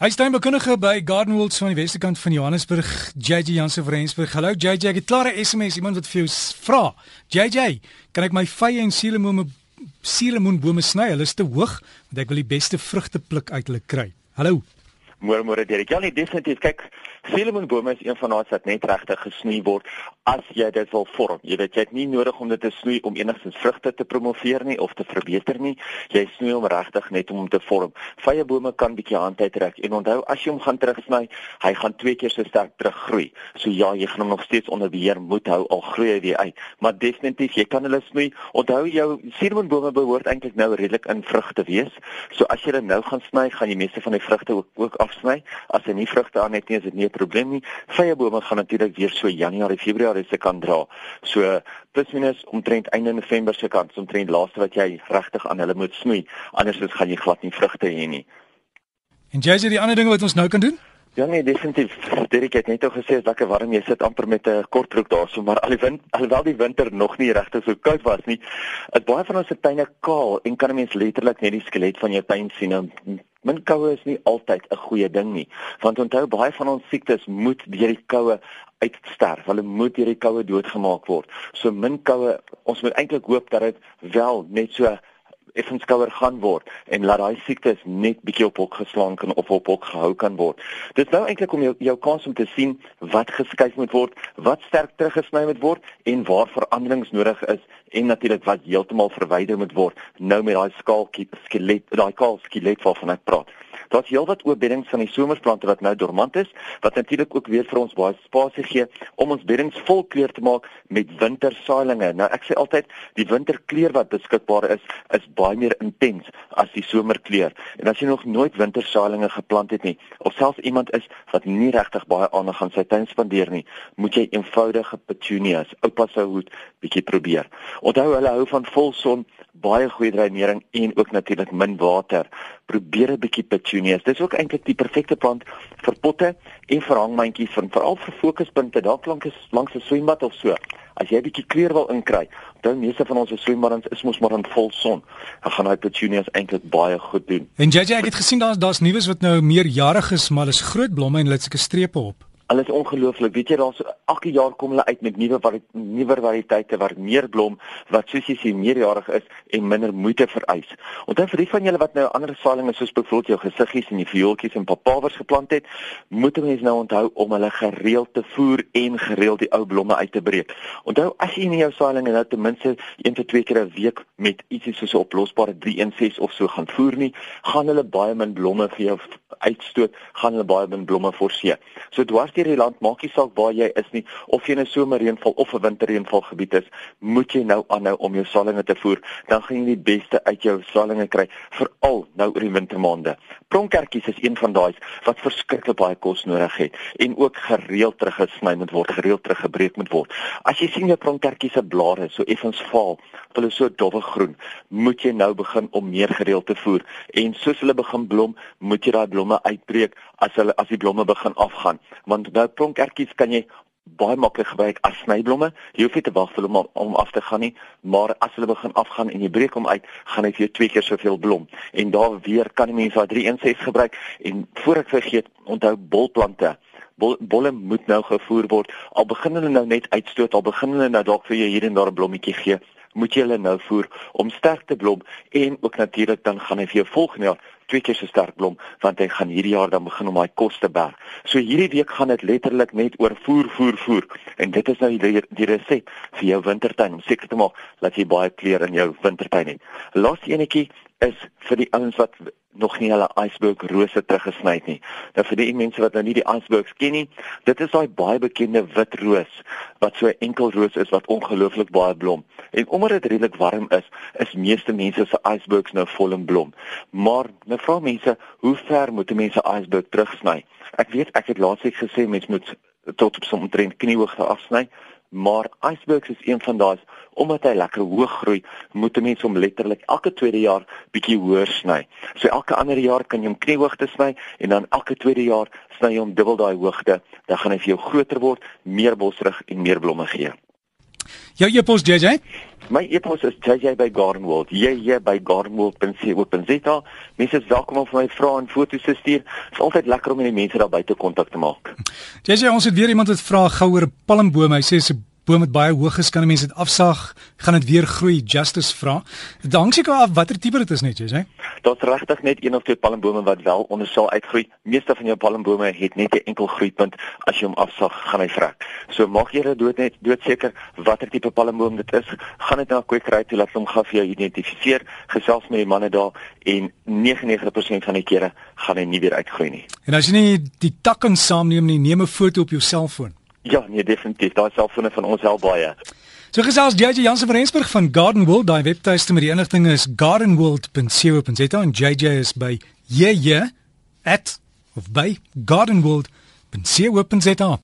Hy staan bekundige by Garden World van die Westerkant van Johannesburg, JJ Jansen van Rensburg. Hallo JJ, ek het klare SMS iemand wat vir jou vra. JJ, kan ek my vye en suurlemoen suurlemoenbome sny? Hulle is te hoog want ek wil die beste vrugte pluk uit hulle kry. Hallo. Môre môre Derek. Ja nee, definitief. Kyk, Suurlemoenbome is een van daai wat net regtig gesnoei word as jy dit wil vorm. Jy weet jy het nie nodig om dit te snoei om enigstens vrugte te promoveer nie of te verbeter nie. Jy snoei hom regtig net om hom te vorm. Vye bome kan bietjie hand uittrek en onthou as jy hom gaan terugsny, hy gaan twee keer so sterk teruggroei. So ja, jy gaan hom nog steeds onder beheer moet hou al groei hy weer uit. Maar definitief, jy kan hulle snoei. Onthou jou suurlemoenbome behoort eintlik nou redelik in vrugte wees. So as jy dit nou gaan sny, gaan jy meeste van die vrugte ook, ook afsny. As jy nie vrugte aan het nie, is dit nie 'n probleem nie. Vye bome gaan natuurlik weer so Januarie, Februarie se kan dra. So plus minus omtrent einde November se kant, omtrent laaste wat jy regtig aan hulle moet snoei. Andersins gaan jy glad nie vrugte hê nie. En jy sê die ander dinge wat ons nou kan doen? Ja nee, definitief. Dirk het net al gesê as lekker warm jy sit amper met 'n kortbroek daarso, maar al die wind, alhoewel die winter nog nie regtig so koud was nie, het baie van ons se tuine kaal en kan 'n mens letterlik net die skelet van jou tuin sien. En min koue is nie altyd 'n goeie ding nie, want onthou baie van ons siektes moet deur die koue uitsterf. Hulle moet deur die koue doodgemaak word. So min koue, ons moet eintlik hoop dat dit wel net so effens kouer gaan word en laat daai siektes net bietjie op hok geslaan kan of op hok gehou kan word. Dit nou eintlik om jou jou kans om te sien wat geskuif moet word, wat sterk teruggesny moet word en waar veranderings nodig is en natuurlik wat heeltemal verwyder moet word nou met daai skaaltjie skelet, daai kaal skelet waarvan ek praat. Daar's heelwat oopbeddings van die somersplante wat nou dormant is, wat natuurlik ook weer vir ons baie spasie gee om ons beddings vol kleur te maak met wintersaailinge. Nou ek sê altyd die winterkleur wat beskikbaar is, is baie meer intens as die somerkleur. En as jy nog nooit wintersaailinge geplant het nie, of selfs iemand is wat nie regtig baie aandag aan sy tuin spandeer nie, moet jy eenvoudige petunias, oupa se hoed, bietjie probeer. Onthou hulle hou van volson, baie goeie dreinering en ook natuurlik min water. Probeer 'n bietjie petunias. Dis ook eintlik die perfekte plant vir potte en vir hangmandjies van veral vir fokuspunte dalk lank is langs 'n swembad of so. As jy 'n bietjie kleur wil inkry, dan meeste van ons swembaddens is mos maar in vol son. Dan gaan daai petunias eintlik baie goed doen. En JJ, ek het gesien daar's daar's nuus wat nou meerjarig is, maar is groot blomme en hulle het sulke strepe op. Hulle is ongelooflik. Weet jy daar's elke jaar kom hulle uit met nuwe nuwe variëteite wat meer blom, wat soos jy sê meerjarig is en minder moeite vereis. Onthou vir die van julle wat nou ander saailinge soos byvoorbeeld jou gesiggies en die viooltjies en papawers geplant het, moet mense nou onthou om hulle gereeld te voer en gereeld die ou blomme uit te breek. Onthou as jy in jou saailinge nou ten minste 1 tot 2 keer 'n week met ietsie soos 'n oplosbare 316 of so gaan voer nie, gaan hulle baie min blomme vir jou uitstoot, gaan hulle baie min blomme forceer. So dwars deur die land, maak nie saak waar jy is nie, of jy in 'n somerreënval of 'n winterreënval gebied is, moet jy nou aanhou om jou saailinge te voer, dan gaan jy die beste uit jou saailinge kry, veral nou oor die wintermaande. Pronkertjies is een van daai wat verskriklik baie kos nodig het en ook gereeld teruggesny moet word, gereeld teruggebreek moet word. As jy sien jou pronkertjies se blare so effens vaal, hulle so dowwe groen, moet jy nou begin om meer gereeld te voer en soos hulle begin blom, moet jy daai blomme uitbreek as hulle as die blomme begin afgaan, want nou pronkertjies kan jy baie maklik gebruik as snyblomme. Jy hoef nie te wag vir hom om, om af te gaan nie, maar as hulle begin afgaan en jy breek hom uit, gaan hy vir jou twee keer soveel blom. En daar weer kan die mense daai 316 gebruik en voor ek vergeet, onthou bolplante. Bol, bolle moet nou gevoer word. Al begin hulle nou net uitstoot, al begin hulle nou dalk vir jou hier en daar 'n blommetjie gee, moet jy hulle nou voer om sterk te blom en ook natuurlik dan gaan hy vir jou volgende jaar twee keer so sterk blom want hy gaan hierdie jaar dan begin om daai kos te berg. So hierdie week gaan dit letterlik net oor voer voer voer en dit is nou die, die resep vir jou wintertuin seker te maak dat jy baie kleur in jou wintertuin het. Laaste enetjie is vir die ouens wat nog nie hulle iceberg rose teruggesny het nie. Nou vir die mense wat nou nie die icebergs ken nie, dit is daai baie bekende wit roos wat so 'n enkel roos is wat ongelooflik baie blom. En omdat dit redelik warm is, is meeste mense se icebergs nou vol in blom. Maar nou vra mense, hoe ver moet 'n mens 'n iceberg terugsny? Ek weet ek het laasweek gesê mens moet tot op so 'n omtrent kniehoogte afsny, maar icebergs is een van daai omdat hy lekker hoog groei, moet 'n mens hom letterlik elke tweede jaar bietjie hoër sny. So elke ander jaar kan jy hom kniehoogte sny en dan elke tweede jaar sny jy hom dubbel daai hoogte, dan gaan hy vir jou groter word, meer bosrig en meer blomme gee. Jou e-pos JJ? My e-pos is jj@gardenworld. jj@gardenworld.co.za. Mense is welkom om vir my vrae en foto's te stuur. Dit is altyd lekker om met die mense daar buite kontak te maak. JJ, ons het weer iemand wat vra gou oor 'n palmboom. Hy sê 'n boom wat baie hoog is, kan mense dit afsaag, gaan dit weer groei, justice vra. Dit hang seker af watter tipe dit is net, jy sê. Daar's regtig net een of twee palmbome wat wel onder sal uitgroei. Meeste van jou palmbome het net 'n enkel groeipunt. As jy hom afsaag, gaan hy vrek. So maak jy dood net doodseker watter tipe palmboom dit is. Gaan dit na 'n kwekery toe laat hom gou vir jou identifiseer, gesels met die manne daar en 99% van die kere gaan hy nie weer uitgroei nie. En as jy nie die takke saamneem nie, neem 'n foto op jou selfoon. Ja, nee definitief. Daai selfone van ons help baie. So gesels JJ Jansen van Rensburg van Garden World. Daai webtuiste met die inligting is gardenworld.co.za en JJ is by jj@ of by gardenworld.co.za.